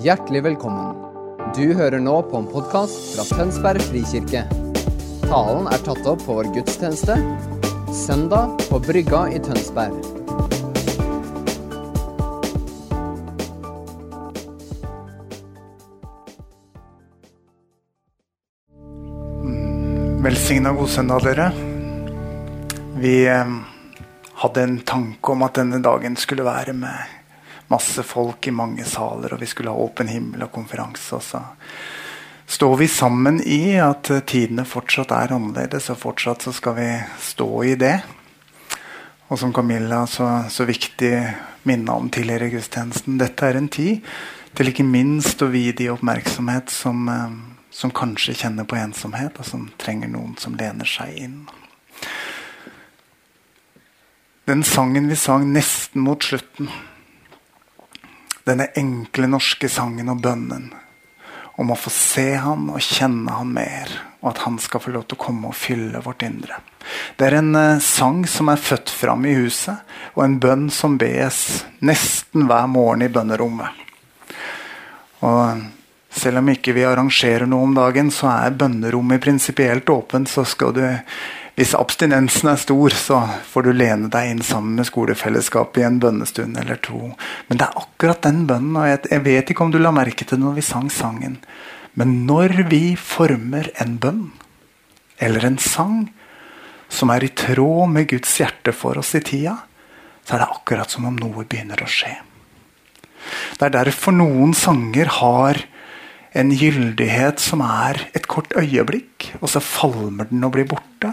Hjertelig velkommen. Du hører nå på en podkast fra Tønsberg frikirke. Talen er tatt opp på vår gudstjeneste søndag på Brygga i Tønsberg. Velsigna god søndag, dere. Vi eh, hadde en tanke om at denne dagen skulle være med masse folk i mange saler, og vi skulle ha åpen himmel og konferanse. Og så står vi sammen i at tidene fortsatt er annerledes, og fortsatt så skal vi stå i det. Og som Camilla så, så viktig minna om tidligere i gudstjenesten, dette er en tid til ikke minst å vie de oppmerksomhet som eh, som kanskje kjenner på ensomhet, og som trenger noen som lener seg inn. Den sangen vi sang nesten mot slutten, denne enkle norske sangen og bønnen om å få se han og kjenne han mer, og at han skal få lov til å komme og fylle vårt indre. Det er en uh, sang som er født fram i huset, og en bønn som bes nesten hver morgen i bønnerommet. Og selv om ikke vi arrangerer noe om dagen, så er bønnerommet prinsipielt åpent. så skal du, Hvis abstinensen er stor, så får du lene deg inn sammen med skolefellesskapet i en bønnestund eller to. Men det er akkurat den bønnen, og jeg, vet ikke om du la merke til det når vi sang sangen. Men når vi former en bønn, eller en sang, som er i tråd med Guds hjerte for oss i tida, så er det akkurat som om noe begynner å skje. Det er derfor noen sanger har en gyldighet som er et kort øyeblikk, og så falmer den og blir borte.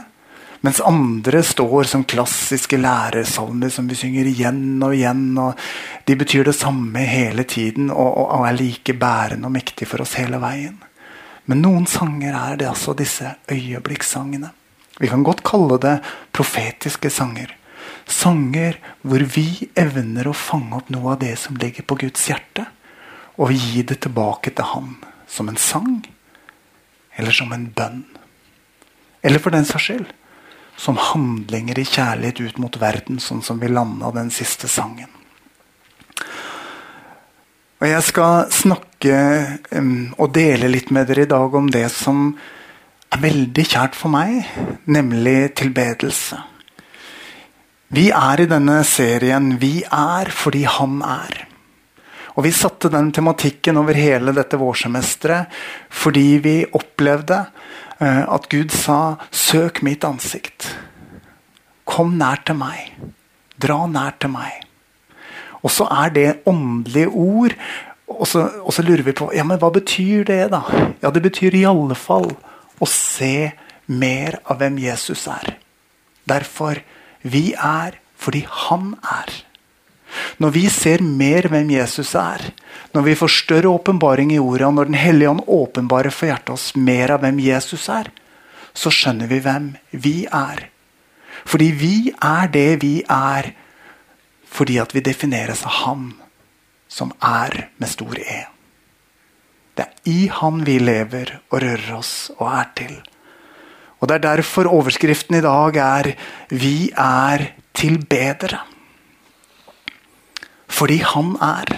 Mens andre står som klassiske lærersalmer som vi synger igjen og igjen. og De betyr det samme hele tiden og, og, og er like bærende og mektige for oss hele veien. Men noen sanger er det altså disse øyeblikkssangene. Vi kan godt kalle det profetiske sanger. Sanger hvor vi evner å fange opp noe av det som ligger på Guds hjerte, og gi det tilbake til Han som en sang eller som en bønn. Eller for den saks skyld som handlinger i kjærlighet ut mot verden, sånn som vi landa den siste sangen. Og Jeg skal snakke um, og dele litt med dere i dag om det som er veldig kjært for meg, nemlig tilbedelse. Vi er i denne serien 'Vi er fordi Han er'. Og Vi satte den tematikken over hele dette vårsemesteret fordi vi opplevde uh, at Gud sa 'søk mitt ansikt'. Kom nær til meg. Dra nær til meg. Og så er det åndelige ord. Og så, og så, lurer vi på ja, men hva betyr det, da? Ja, Det betyr i alle fall å se mer av hvem Jesus er. Derfor vi er fordi han er. Når vi ser mer hvem Jesus er, når vi får større åpenbaring i ordet, og når Den hellige ånd åpenbarer for hjertet oss mer av hvem Jesus er, så skjønner vi hvem vi er. Fordi vi er det vi er fordi at vi defineres av Han som er med stor E. Det er i Han vi lever og rører oss og er til. Og Det er derfor overskriften i dag er 'Vi er tilbedere'. Fordi han er.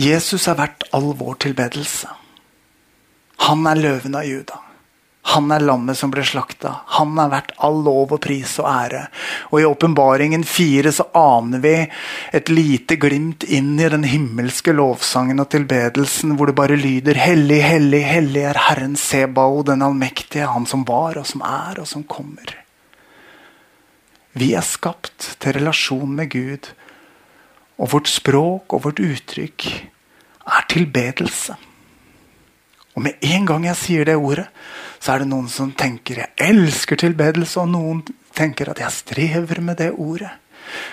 Jesus er verdt all vår tilbedelse. Han er løven av Juda. Han er lammet som ble slakta. Han er verdt all lov og pris og ære. Og I åpenbaringen fire så aner vi et lite glimt inn i den himmelske lovsangen og tilbedelsen, hvor det bare lyder Hellig, hellig, hellig er Herren Sebao, den allmektige, Han som var og som er og som kommer. Vi er skapt til relasjon med Gud. Og vårt språk og vårt uttrykk er tilbedelse. Og med en gang jeg sier det ordet, så er det noen som tenker jeg elsker tilbedelse, og noen tenker at jeg strever med det ordet.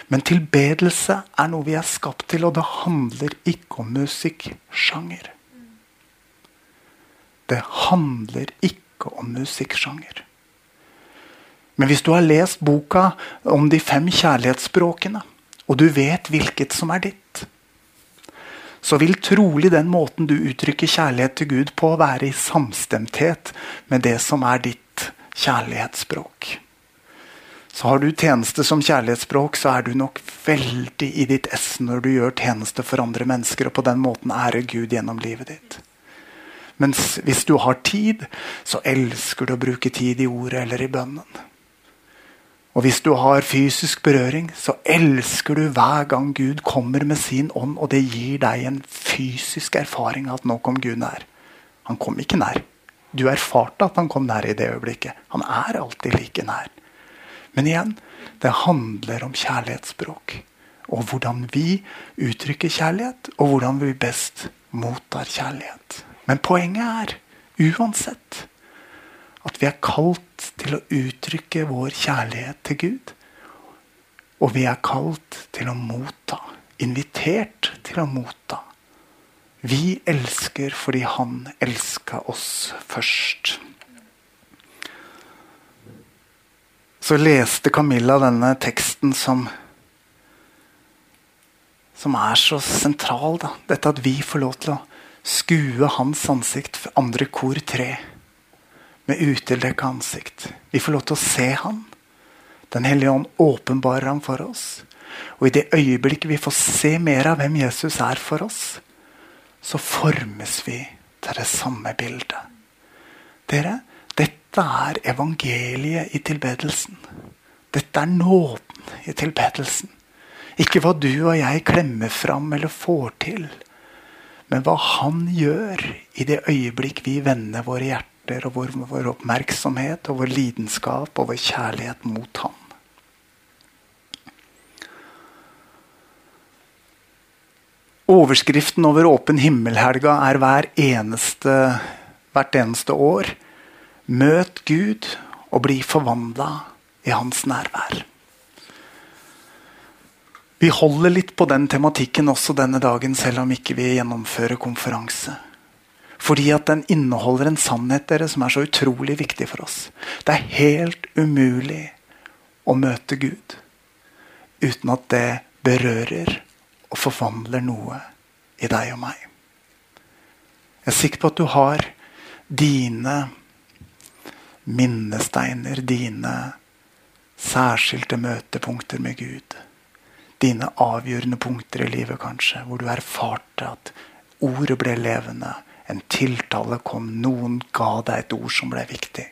Men tilbedelse er noe vi er skapt til, og det handler ikke om musikksjanger. Det handler ikke om musikksjanger. Men hvis du har lest boka om de fem kjærlighetsspråkene, og du vet hvilket som er ditt, så vil trolig den måten du uttrykker kjærlighet til Gud på, være i samstemthet med det som er ditt kjærlighetsspråk. Så har du tjeneste som kjærlighetsspråk, så er du nok veldig i ditt ess når du gjør tjeneste for andre mennesker, og på den måten ærer Gud gjennom livet ditt. Mens hvis du har tid, så elsker du å bruke tid i ordet eller i bønnen. Og hvis du har fysisk berøring, så elsker du hver gang Gud kommer med sin ånd, og det gir deg en fysisk erfaring av at nå kom Gud nær. Han kom ikke nær. Du erfarte at han kom nær i det øyeblikket. Han er alltid like nær. Men igjen, det handler om kjærlighetsspråk. Og hvordan vi uttrykker kjærlighet, og hvordan vi best mottar kjærlighet. Men poenget er, uansett, at vi er kalt til å uttrykke vår kjærlighet til Gud. Og vi er kalt til å motta. Invitert til å motta. Vi elsker fordi han elska oss først. Så leste Camilla denne teksten som som er så sentral. Da. Dette at vi får lov til å skue hans ansikt, andre kor tre, med utildekka ansikt. Vi får lov til å se han. Den hellige ånd åpenbarer ham for oss. Og i det øyeblikket vi får se mer av hvem Jesus er for oss, så formes vi til det samme bildet. Dere, dette er evangeliet i tilbedelsen. Dette er nåden i tilbedelsen. Ikke hva du og jeg klemmer fram eller får til, men hva Han gjør i det øyeblikk vi vender våre hjerter og vår, vår oppmerksomhet og vår lidenskap og vår kjærlighet mot Ham. Overskriften over Åpen himmel-helga er hver eneste, hvert eneste år Møt Gud og bli forvandla i hans nærvær. Vi holder litt på den tematikken også denne dagen, selv om ikke vi gjennomfører konferanse. Fordi at den inneholder en sannhet dere, som er så utrolig viktig for oss. Det er helt umulig å møte Gud uten at det berører og forvandler noe i deg og meg. Jeg er sikker på at du har dine minnesteiner, dine særskilte møtepunkter med Gud. Dine avgjørende punkter i livet, kanskje, hvor du erfarte at ordet ble levende. En tiltale kom, noen ga deg et ord som ble viktig.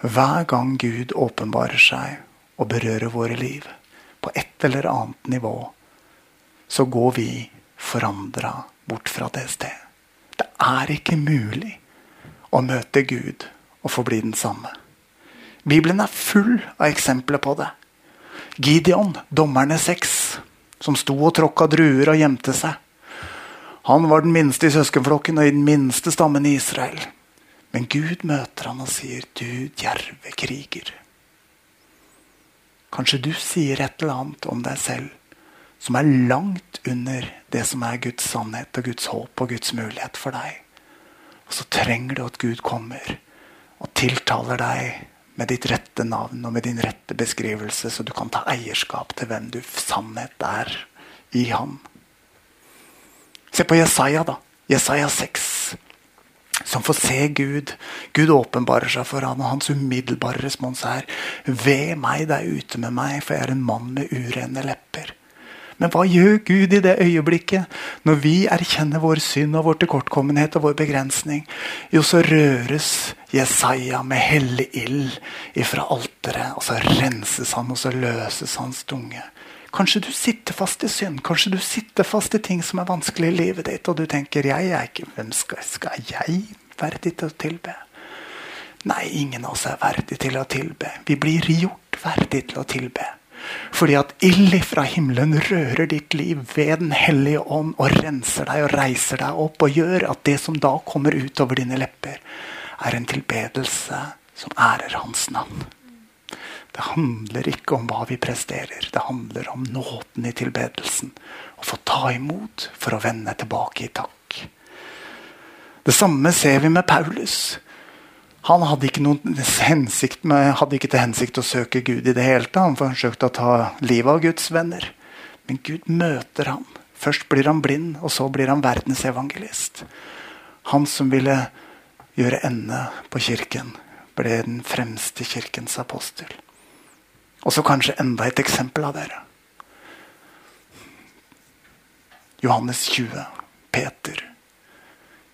Hver gang Gud åpenbarer seg og berører våre liv på et eller annet nivå, så går vi forandra bort fra det stedet. Det er ikke mulig å møte Gud og forbli den samme. Bibelen er full av eksempler på det. Gideon, dommerne seks, som sto og tråkka druer og gjemte seg. Han var den minste i søskenflokken og i den minste stammen i Israel. Men Gud møter han og sier, 'Du djerve kriger'. Kanskje du sier et eller annet om deg selv som er langt under det som er Guds sannhet og Guds håp og Guds mulighet for deg. Og så trenger du at Gud kommer og tiltaler deg med ditt rette navn og med din rette beskrivelse, så du kan ta eierskap til hvem du sannhet er i ham. Se på Jesaja, da. Jesaja 6. Som får se Gud. Gud åpenbarer seg for han, og hans umiddelbare respons er Ved meg, det er ute med meg, for jeg er en mann med urene lepper. Men hva gjør Gud i det øyeblikket? Når vi erkjenner vår synd og vår tilkortkommenhet og vår begrensning, jo, så røres Jesaja med hellig ild ifra alteret. Og så renses han, og så løses hans tunge. Kanskje du sitter fast i synd. Kanskje du sitter fast i ting som er vanskelig i livet ditt, og du tenker jeg er ikke, hvem skal, skal jeg verdig til å tilbe? Nei, ingen av oss er verdig til å tilbe. Vi blir gjort verdig til å tilbe. Fordi at ild fra himmelen rører ditt liv ved Den hellige ånd og renser deg og reiser deg opp og gjør at det som da kommer utover dine lepper, er en tilbedelse som ærer Hans navn. Det handler ikke om hva vi presterer. Det handler om nåden i tilbedelsen. Å få ta imot for å vende tilbake i takk. Det samme ser vi med Paulus. Han hadde ikke, med, hadde ikke, til hensikt å søke Gud i det hele tatt. Han forsøkte å ta livet av Guds venner. Men Gud møter ham. Først blir han blind, og så blir han verdensevangelist. Han som ville gjøre ende på kirken, ble den fremste kirkens apostel. Og så kanskje enda et eksempel av dere. Johannes 20. Peter.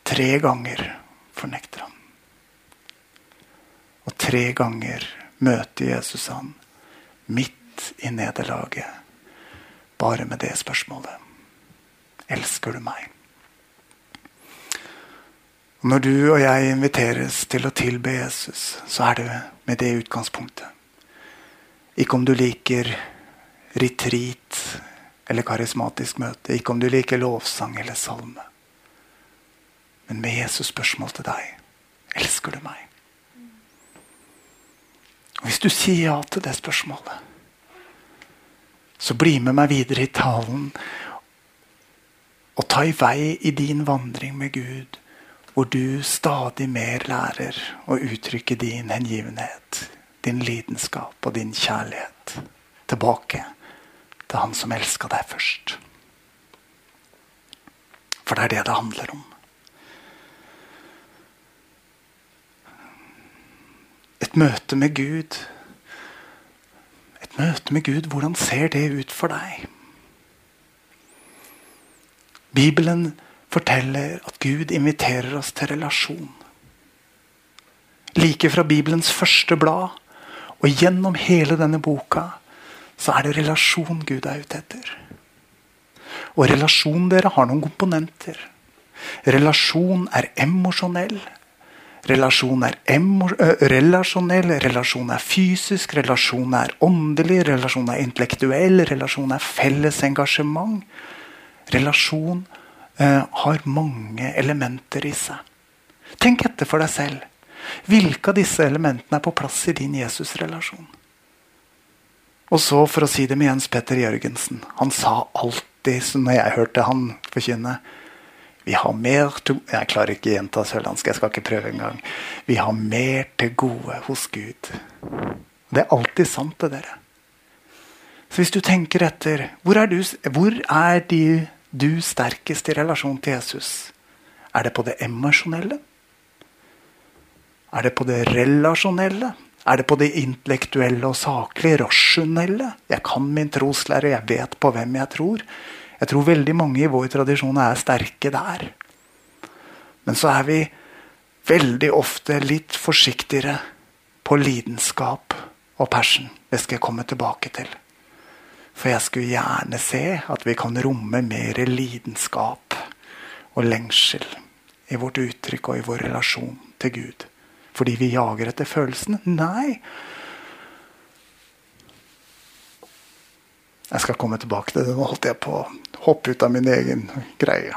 Tre ganger fornekter han. Og tre ganger møter Jesus han midt i nederlaget, bare med det spørsmålet. Elsker du meg? Når du og jeg inviteres til å tilbe Jesus, så er det med det utgangspunktet. Ikke om du liker retreat eller karismatisk møte. Ikke om du liker lovsang eller salme. Men med Jesus spørsmål til deg elsker du meg? Og Hvis du sier ja til det spørsmålet, så bli med meg videre i talen og ta i vei i din vandring med Gud, hvor du stadig mer lærer å uttrykke din hengivenhet din lidenskap og din kjærlighet tilbake til han som elska deg først. For det er det det handler om. Et møte med Gud. Et møte med Gud, hvordan ser det ut for deg? Bibelen forteller at Gud inviterer oss til relasjon. Like fra Bibelens første blad og gjennom hele denne boka så er det relasjon Gud er ute etter. Og relasjon dere har noen komponenter. Relasjon er emosjonell. Relasjon er emo relasjonell, relasjon er fysisk, relasjon er åndelig, relasjon er intellektuell, relasjon er felles engasjement. Relasjon eh, har mange elementer i seg. Tenk etter for deg selv. Hvilke av disse elementene er på plass i din Jesus-relasjon? Og så, for å si det med Jens Petter Jørgensen Han sa alltid, når jeg hørte han forkynne Vi har mer til Jeg klarer ikke å gjenta sørlandsk, jeg skal ikke prøve engang. Vi har mer til gode hos Gud. Det er alltid sant, det, dere. Så hvis du tenker etter Hvor er du, hvor er de, du sterkest i relasjon til Jesus? Er det på det emosjonelle? Er det på det relasjonelle? Er det på det intellektuelle og saklige, rasjonelle? Jeg kan min troslære, jeg vet på hvem jeg tror. Jeg tror veldig mange i vår tradisjon er sterke der. Men så er vi veldig ofte litt forsiktigere på lidenskap og passion. Det skal jeg komme tilbake til. For jeg skulle gjerne se at vi kan romme mer lidenskap og lengsel i vårt uttrykk og i vår relasjon til Gud fordi vi jager etter følelsene. Nei. Jeg skal komme tilbake til det. Nå holdt jeg på å hoppe ut av min egen greie.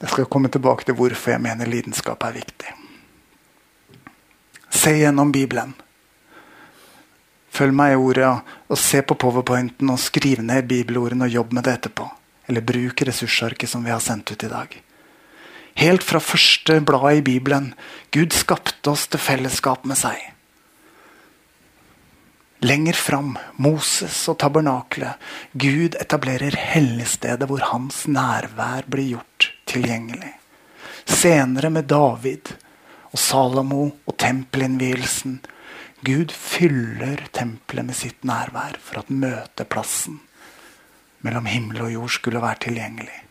Jeg skal komme tilbake til hvorfor jeg mener lidenskap er viktig. Se gjennom Bibelen. Følg meg i ordet og se på powerpointen og skriv ned bibelordene og jobb med det etterpå. Eller bruk ressursarket som vi har sendt ut i dag. Helt fra første blad i Bibelen. Gud skapte oss til fellesskap med seg. Lenger fram, Moses og tabernaklet. Gud etablerer helligstedet hvor hans nærvær blir gjort tilgjengelig. Senere med David og Salomo og tempelinnvielsen. Gud fyller tempelet med sitt nærvær for at møteplassen mellom himmel og jord skulle være tilgjengelig.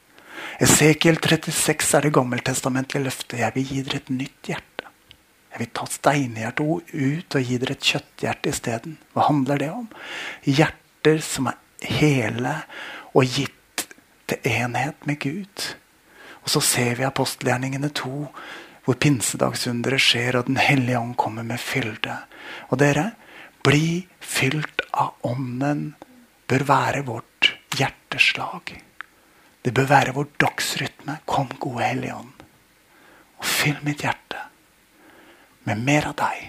Esekiel 36 er det gammeltestamentlige løftet. Jeg vil gi dere et nytt hjerte. Jeg vil ta steinhjertet ut og gi dere et kjøtthjerte isteden. Hva handler det om? Hjerter som er hele og gitt til enhet med Gud. Og så ser vi apostelgjerningene to, hvor pinsedagsunderet skjer, og Den hellige ånd kommer med fylde. Og dere, bli fylt av Ånden bør være vårt hjerteslag. Det bør være vår dagsrytme. Kom, gode Hellige Ånd, og fyll mitt hjerte med mer av deg.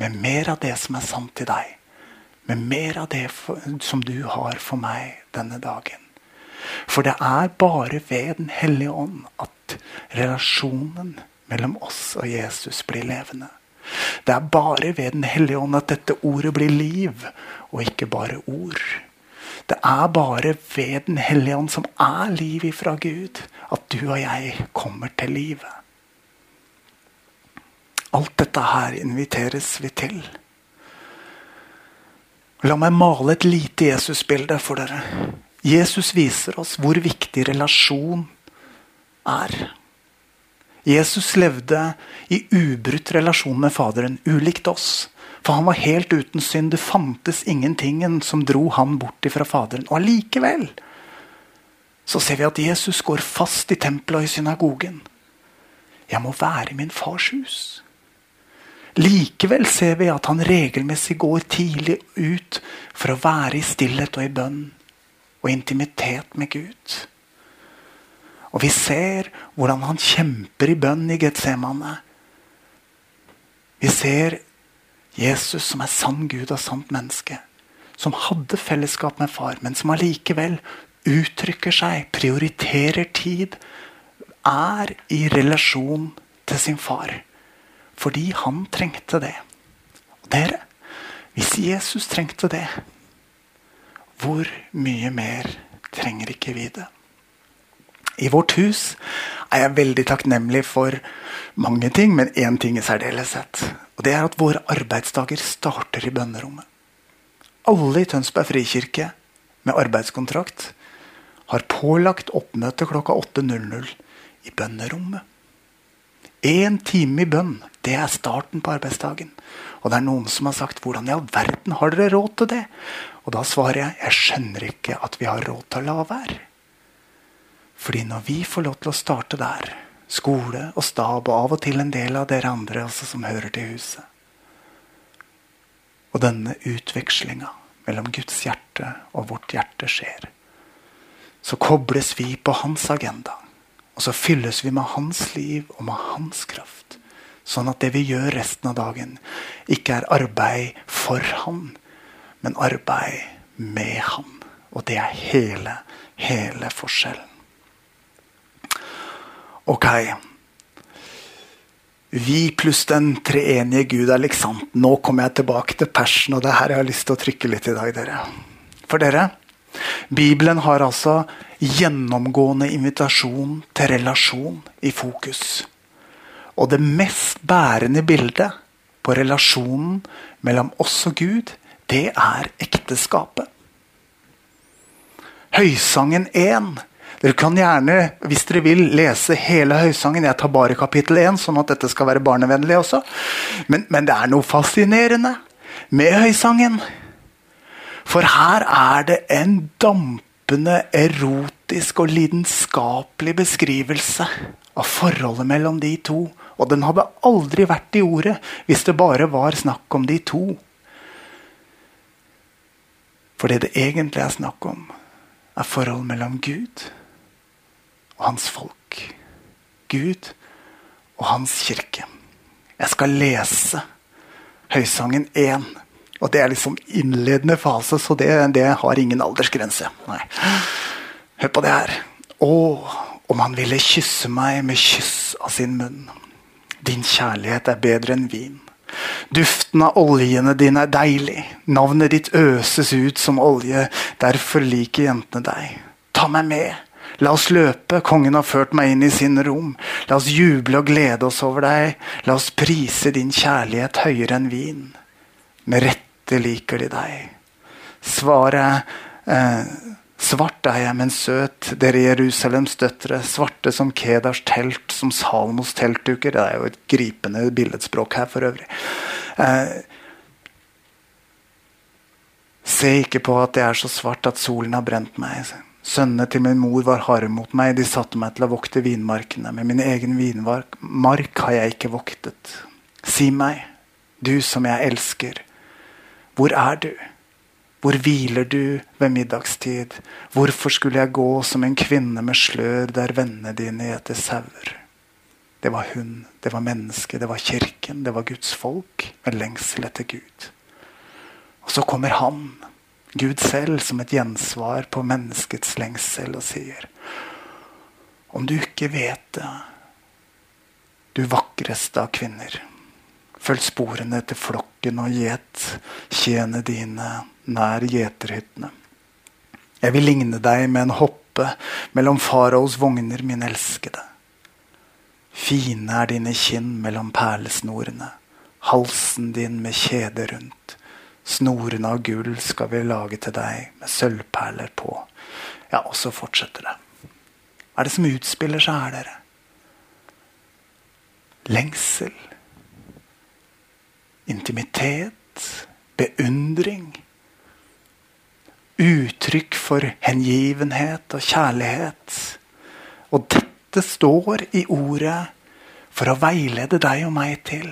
Med mer av det som er sant i deg. Med mer av det for, som du har for meg denne dagen. For det er bare ved Den hellige ånd at relasjonen mellom oss og Jesus blir levende. Det er bare ved Den hellige ånd at dette ordet blir liv, og ikke bare ord. Det er bare ved Den hellige ånd, som er liv ifra Gud, at du og jeg kommer til livet. Alt dette her inviteres vi til. La meg male et lite Jesusbilde for dere. Jesus viser oss hvor viktig relasjon er. Jesus levde i ubrutt relasjon med Faderen, ulikt oss. For han var helt uten synd. Det fantes ingenting som dro han bort fra Faderen. Og allikevel så ser vi at Jesus går fast i tempelet og i synagogen. Jeg må være i min fars hus. Likevel ser vi at han regelmessig går tidlig ut for å være i stillhet og i bønn og intimitet med Gud. Og vi ser hvordan han kjemper i bønn i Getsemane. Vi ser Jesus som er sann Gud og sant menneske. Som hadde fellesskap med far, men som allikevel uttrykker seg, prioriterer tid, er i relasjon til sin far. Fordi han trengte det. Og dere, hvis Jesus trengte det, hvor mye mer trenger ikke vi det? I vårt hus er jeg veldig takknemlig for mange ting, men én ting i særdeleshet. Og det er at våre arbeidsdager starter i bønnerommet. Alle i Tønsberg frikirke med arbeidskontrakt har pålagt oppmøte klokka 8.00 i bønnerommet. Én time i bønn, det er starten på arbeidsdagen. Og det er noen som har sagt 'hvordan i all verden har dere råd til det?' Og da svarer jeg 'jeg skjønner ikke at vi har råd til å la være'. Fordi når vi får lov til å starte der, skole og stab og av og til en del av dere andre også som hører til huset Og denne utvekslinga mellom Guds hjerte og vårt hjerte skjer, så kobles vi på hans agenda. Og så fylles vi med hans liv og med hans kraft. Sånn at det vi gjør resten av dagen, ikke er arbeid for han, men arbeid med han. Og det er hele, hele forskjellen. Ok. Vi pluss den treenige Gud er liksom Nå kommer jeg tilbake til persen, og det er her jeg har lyst til å trykke litt i dag, dere. For dere, Bibelen har altså gjennomgående invitasjon til relasjon i fokus. Og det mest bærende bildet på relasjonen mellom oss og Gud, det er ekteskapet. Høysangen 1. Dere kan gjerne, hvis dere vil, lese hele Høysangen. Jeg tar bare kapittel 1, sånn at dette skal være barnevennlig også. Men, men det er noe fascinerende med Høysangen. For her er det en dampende, erotisk og lidenskapelig beskrivelse av forholdet mellom de to. Og den hadde aldri vært i ordet hvis det bare var snakk om de to. For det det egentlig er snakk om, er forholdet mellom Gud og hans folk. Gud og hans kirke. Jeg skal lese Høysangen 1. Og det er liksom innledende fase, så det, det har ingen aldersgrense. Nei. Hør på det her. Å, om han ville kysse meg med kyss av sin munn. Din kjærlighet er bedre enn vin. Duften av oljene dine er deilig. Navnet ditt øses ut som olje. Derfor liker jentene deg. Ta meg med. La oss løpe, kongen har ført meg inn i sin rom. La oss juble og glede oss over deg. La oss prise din kjærlighet høyere enn vin. Med rette liker de deg. Svaret eh, Svart er jeg, men søt, dere Jerusalems døtre. Svarte som Kedars telt, som Salmos teltduker. Det er jo et gripende billedspråk her, for øvrig. Eh, se ikke på at det er så svart at solen har brent meg. Sønnene til min mor var harde mot meg. De satte meg til å vokte vinmarkene. Men min egen vinmark har jeg ikke voktet. Si meg, du som jeg elsker, hvor er du? Hvor hviler du ved middagstid? Hvorfor skulle jeg gå som en kvinne med slør der vennene dine gjeter sauer? Det var hun, det var mennesket, det var kirken, det var Guds folk med lengsel etter Gud. Og så kommer han, Gud selv, som et gjensvar på menneskets lengsel og sier Om du ikke vet det, du vakreste av kvinner, følg sporene til flokken og gjet kjene dine nær gjeterhyttene. Jeg vil ligne deg med en hoppe mellom faraos vogner, min elskede. Fine er dine kinn mellom perlesnorene, halsen din med kjede rundt. Snorene av gull skal vi lage til deg med sølvperler på. Ja, og så fortsetter det. Hva er det som utspiller seg her, dere? Lengsel. Intimitet. Beundring. Uttrykk for hengivenhet og kjærlighet. Og dette står i ordet for å veilede deg og meg til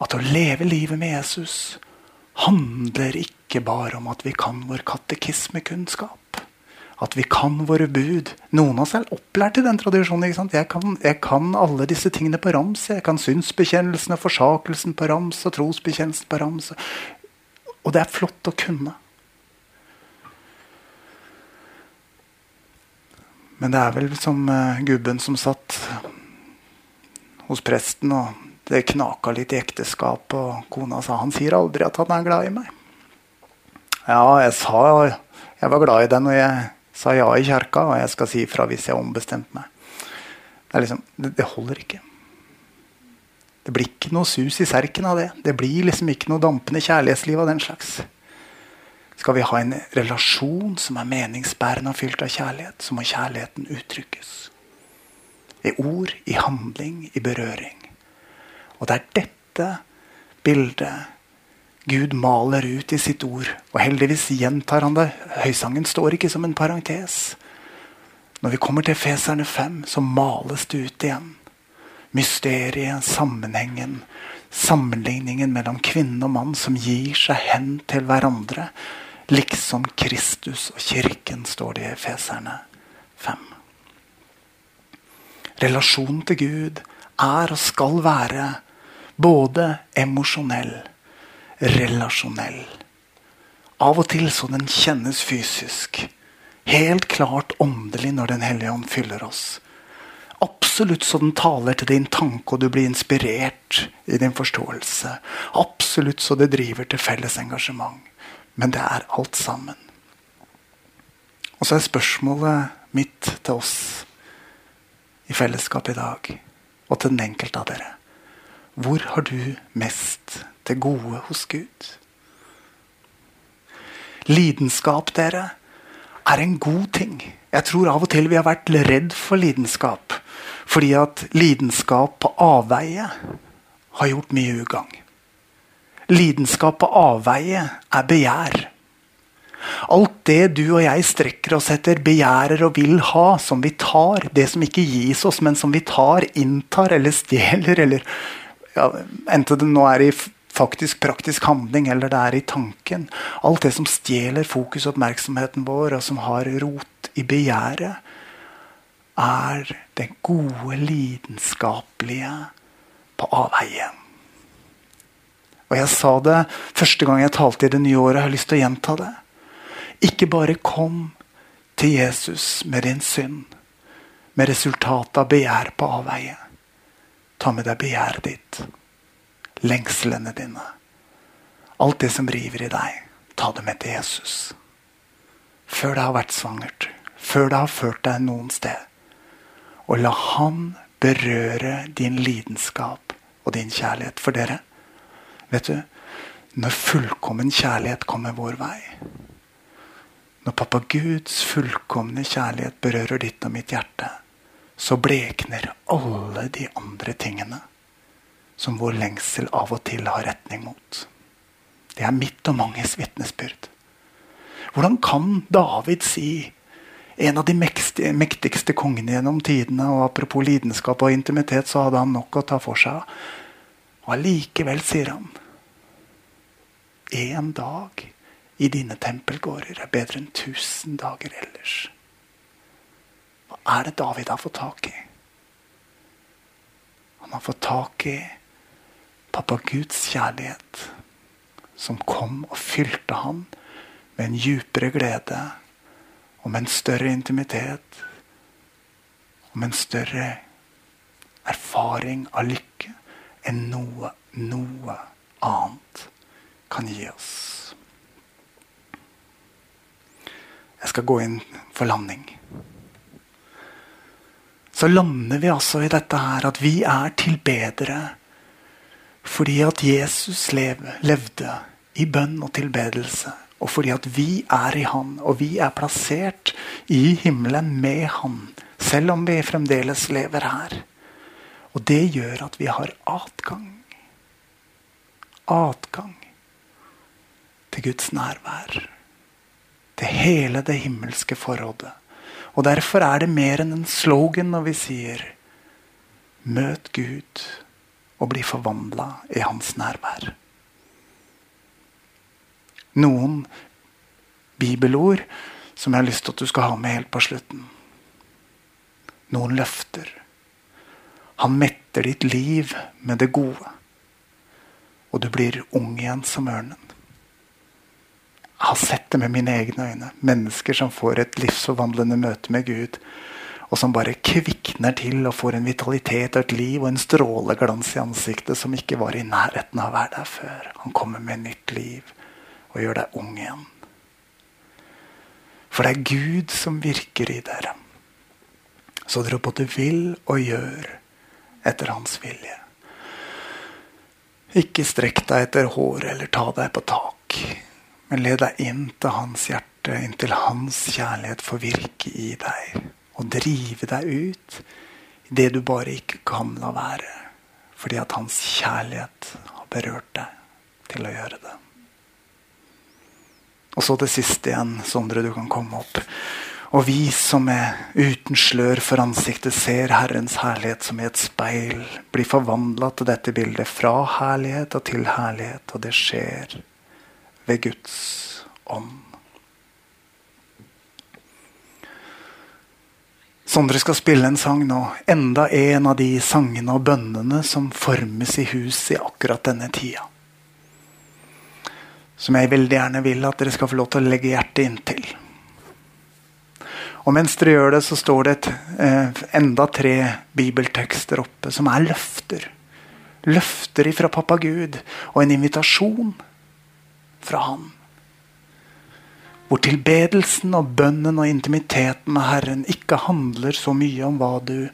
at å leve livet med Jesus handler ikke bare om at vi kan vår katekismekunnskap. At vi kan våre bud. Noen av oss er opplært i den tradisjonen. Jeg kan, jeg, kan, alle disse tingene på rams. Jeg kan synsbekjennelsen og forsakelsen på rams og trosbekjennelsen på rams. Og det er flott å kunne. Men det er vel som uh, gubben som satt hos presten og det knaka litt i ekteskapet, og kona sa han sier aldri at han er glad i meg. Ja, jeg sa jeg var glad i deg når jeg sa ja i kjerka, og jeg skal si ifra hvis jeg har ombestemt meg. Det, liksom, det, det, holder ikke. Det blir ikke noe sus i serken av det. Det blir liksom ikke noe dampende kjærlighetsliv av den slags. Skal vi ha en relasjon som er meningsbærende og fylt av kjærlighet, så må kjærligheten uttrykkes. I ord, i handling, i berøring. Og det er dette bildet Gud maler ut i sitt ord. Og heldigvis gjentar han det. Høysangen står ikke som en parentes. Når vi kommer til Feserne 5, så males det ut igjen. Mysteriet, sammenhengen, sammenligningen mellom kvinne og mann som gir seg hen til hverandre. Liksom Kristus og kirken, står det i Feserne 5. Relasjonen til Gud er og skal være både emosjonell, relasjonell. Av og til så den kjennes fysisk. Helt klart åndelig når Den hellige ånd fyller oss. Absolutt så den taler til din tanke, og du blir inspirert i din forståelse. Absolutt så det driver til felles engasjement. Men det er alt sammen. Og så er spørsmålet mitt til oss i fellesskap i dag, og til den enkelte av dere hvor har du mest til gode hos Gud? Lidenskap, dere, er en god ting. Jeg tror av og til vi har vært redd for lidenskap. Fordi at lidenskap på avveie har gjort mye ugagn. Lidenskap på avveie er begjær. Alt det du og jeg strekker oss etter, begjærer og vil ha, som vi tar, det som ikke gis oss, men som vi tar, inntar eller stjeler eller ja, Enten det nå er i faktisk praktisk handling eller det er i tanken. Alt det som stjeler fokus og oppmerksomheten vår, og som har rot i begjæret, er det gode, lidenskapelige på avveie. Og jeg sa det første gang jeg talte i det nye året. Jeg har lyst til å gjenta det. Ikke bare kom til Jesus med din synd, med resultatet av begjær på avveie. Ta med deg begjæret ditt. Lengslene dine. Alt det som river i deg. Ta det med til Jesus. Før det har vært svangert. Før det har ført deg noen sted. Og la Han berøre din lidenskap og din kjærlighet for dere. Vet du, når fullkommen kjærlighet kommer vår vei Når pappa Guds fullkomne kjærlighet berører ditt og mitt hjerte, så blekner alle de andre tingene som vår lengsel av og til har retning mot. Det er mitt og manges vitnesbyrd. Hvordan kan David si, en av de mektigste kongene gjennom tidene, og apropos lidenskap og intimitet, så hadde han nok å ta for seg. Og allikevel sier han En dag i dine tempelgårder er bedre enn tusen dager ellers er det David har fått tak i? Han har fått tak i pappa Guds kjærlighet, som kom og fylte han med en djupere glede og med en større intimitet og med en større erfaring av lykke enn noe, noe annet kan gi oss. Jeg skal gå inn for landing så lander vi altså i dette her at vi er tilbedere Fordi at Jesus lev, levde i bønn og tilbedelse. Og fordi at vi er i Han, og vi er plassert i himmelen med Han. Selv om vi fremdeles lever her. Og det gjør at vi har atgang. Atgang til Guds nærvær. Til hele det himmelske forrådet. Og derfor er det mer enn en slogan når vi sier Møt Gud og bli forvandla i hans nærvær. Noen bibelord som jeg har lyst til at du skal ha med helt på slutten. Noen løfter. Han metter ditt liv med det gode. Og du blir ung igjen som ørnen. Har sett det med mine egne øyne. Mennesker som får et livsforvandlende møte med Gud og som bare kvikner til og får en vitalitet og et liv og en stråleglans i ansiktet som ikke var i nærheten av å være der før. Han kommer med nytt liv og gjør deg ung igjen. For det er Gud som virker i dere. Så dere både vil og gjør etter hans vilje. Ikke strekk deg etter håret eller ta deg på tak, men led deg inn til hans hjerte, inntil hans kjærlighet får virke i deg og drive deg ut i det du bare ikke kan la være. Fordi at hans kjærlighet har berørt deg til å gjøre det. Og så det siste igjen, Sondre, du kan komme opp. Og vi som er uten slør for ansiktet ser Herrens herlighet som i et speil, blir forvandla til dette bildet fra herlighet og til herlighet. Og det skjer ved Guds ånd. Sondre skal spille en sang nå. Enda en av de sangene og bønnene som formes i hus i akkurat denne tida. Som jeg veldig gjerne vil at dere skal få lov til å legge hjertet inntil. Og mens dere gjør det, så står det et, eh, enda tre bibeltekster oppe som er løfter. Løfter ifra pappa Gud og en invitasjon fra Han. Hvor tilbedelsen og bønnen og intimiteten med Herren ikke handler så mye om hva du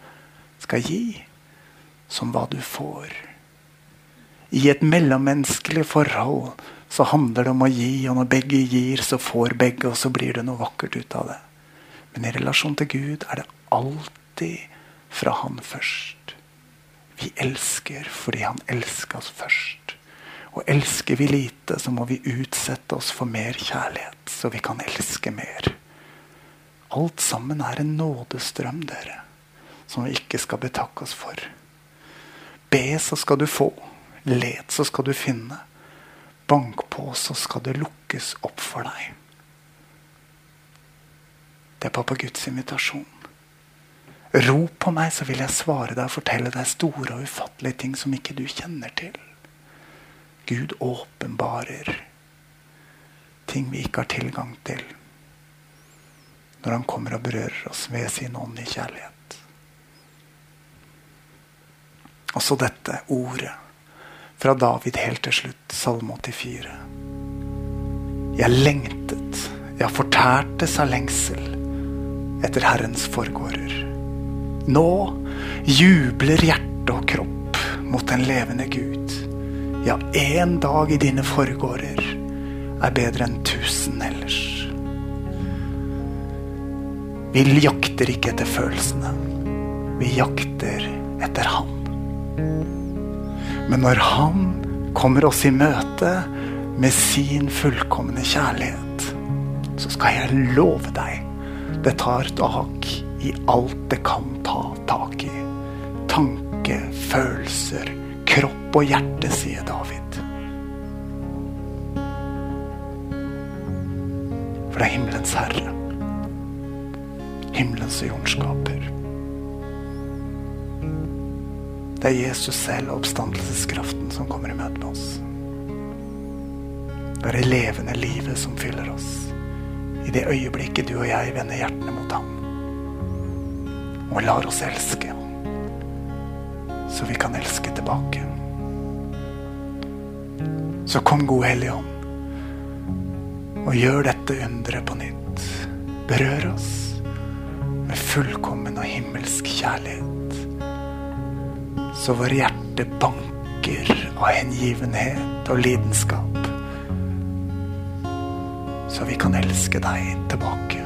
skal gi, som hva du får. I et mellommenneskelig forhold så handler det om å gi, og når begge gir, så får begge, og så blir det noe vakkert ut av det. Men i relasjon til Gud er det alltid fra Han først. Vi elsker fordi Han elsker oss først. Og elsker vi lite, så må vi utsette oss for mer kjærlighet, så vi kan elske mer. Alt sammen er en nådestrøm, dere, som vi ikke skal betakke oss for. Be, så skal du få. Let, så skal du finne. Bank på, så skal det lukkes opp for deg. Det er pappa Guds invitasjon. Rop på meg, så vil jeg svare deg og fortelle deg store og ufattelige ting som ikke du kjenner til. Gud åpenbarer ting vi ikke har tilgang til, når han kommer og berører oss ved sin ånd i kjærlighet. Og så dette ordet fra David helt til slutt, Salme 84. Jeg lengtet, ja, fortærtes av lengsel etter Herrens forgårder. Nå jubler hjerte og kropp mot den levende Gud. Ja, én dag i dine forgårder er bedre enn tusen ellers. Vi jakter ikke etter følelsene. Vi jakter etter Han. Men når Han kommer oss i møte med sin fullkomne kjærlighet, så skal jeg love deg det tar tak i alt det kan ta tak i. Tanke, følelser, kropp og hjerte, sier David. For det er himmelens herre. Himmelens jordskaper. skaper. Det er Jesus selv og oppstandelseskraften som kommer i møte med oss. Det er det levende livet som fyller oss. I det øyeblikket du og jeg vender hjertene mot ham. Og lar oss elske så vi kan elske tilbake. Så kom, gode Hellige Ånd, og gjør dette underet på nytt. Berør oss med fullkommen og himmelsk kjærlighet. Så våre hjerter banker av hengivenhet og lidenskap. Så vi kan elske deg tilbake.